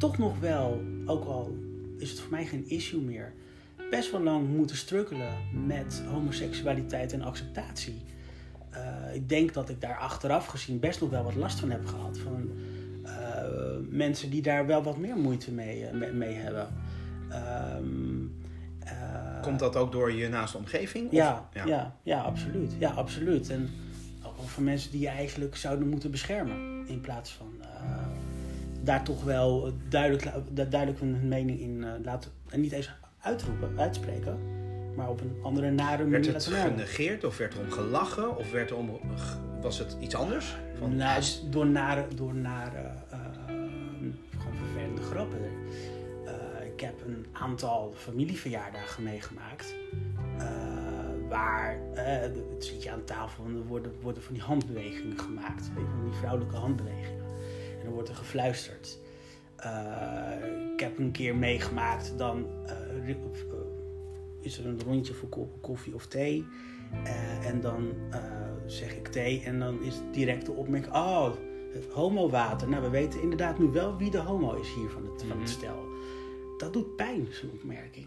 toch nog wel, ook al is het voor mij geen issue meer, best wel lang moeten struggelen met homoseksualiteit en acceptatie. Eh, ik denk dat ik daar achteraf gezien best nog wel wat last van heb gehad. Van eh, mensen die daar wel wat meer moeite mee, eh, mee, mee hebben. Ehm, eh, Komt dat ook door je naaste omgeving? Of- ja, ja. Ja, absoluut. Ja, absoluut. En ook van mensen die je eigenlijk zouden moeten beschermen. In plaats van daar toch wel duidelijk, duidelijk hun mening in eh, laten. En niet eens uitroepen, uitspreken. Maar op een andere nare Werd manier het laten merken. genegeerd of werd er om gelachen? Of werd er om, was het iets anders? Van, Nou, door nare, door nare eh, gewoon vervelende grappen. Eh, ik heb een aantal familieverjaardagen meegemaakt. eh, waar eh, het zit je aan tafel en er worden, worden van die handbewegingen gemaakt. Weet je, van die vrouwelijke handbewegingen. En dan wordt er gefluisterd. Eh, ik heb een keer meegemaakt, dan eh, eh, is er een rondje voor ko- koffie of thee. En dan zeg ik thee en dan is direct de opmerking... Oh, het homowater. Nou, we weten inderdaad nu wel wie de homo is hier van het, van het Mhm. stel. Dat doet pijn, zo'n opmerking.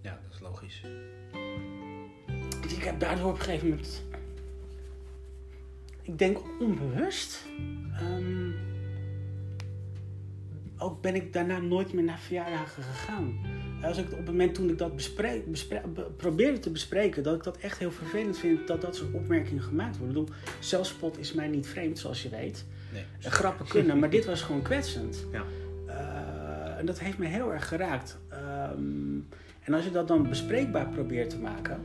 ja, dat is logisch. Ik heb daardoor op een gegeven moment... Ik denk onbewust... ehm, ook ben ik daarna nooit meer naar verjaardagen gegaan. Als ik op het moment toen ik dat bespreek, bespre- be- probeerde te bespreken, dat ik dat echt heel vervelend vind dat dat soort opmerkingen gemaakt worden. Ik bedoel, zelfspot is mij niet vreemd, zoals je weet. Nee. Eh, grappen kunnen, maar dit was gewoon kwetsend. Ja. Eh, en dat heeft me heel erg geraakt. Ehm, en als je dat dan bespreekbaar probeert te maken,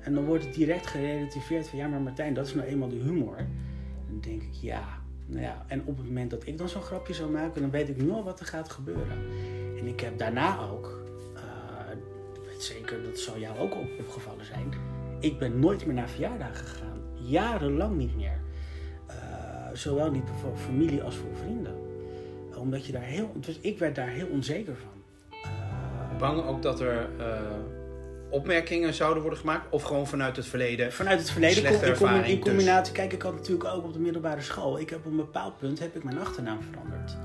en dan wordt het direct gerelativeerd van ja, maar Martijn, dat is nou eenmaal de humor. Denk ik ja. Nou ja, en op het moment dat ik dan zo'n grapje zou maken, dan weet ik nu al wat er gaat gebeuren. En ik heb daarna ook, eh, weet zeker, dat zal jou ook op, opgevallen zijn. Ik ben nooit meer naar verjaardagen gegaan. Jarenlang niet meer. Eh, zowel niet voor familie als voor vrienden. Omdat je daar heel, dus ik werd daar heel onzeker van. Eh, Bang ook dat er opmerkingen zouden worden gemaakt? Of gewoon vanuit het verleden? Vanuit het verleden Slechte kom, in, in combinatie. Kijk, ik had natuurlijk ook op de middelbare school. Ik heb op een bepaald punt heb ik mijn achternaam veranderd.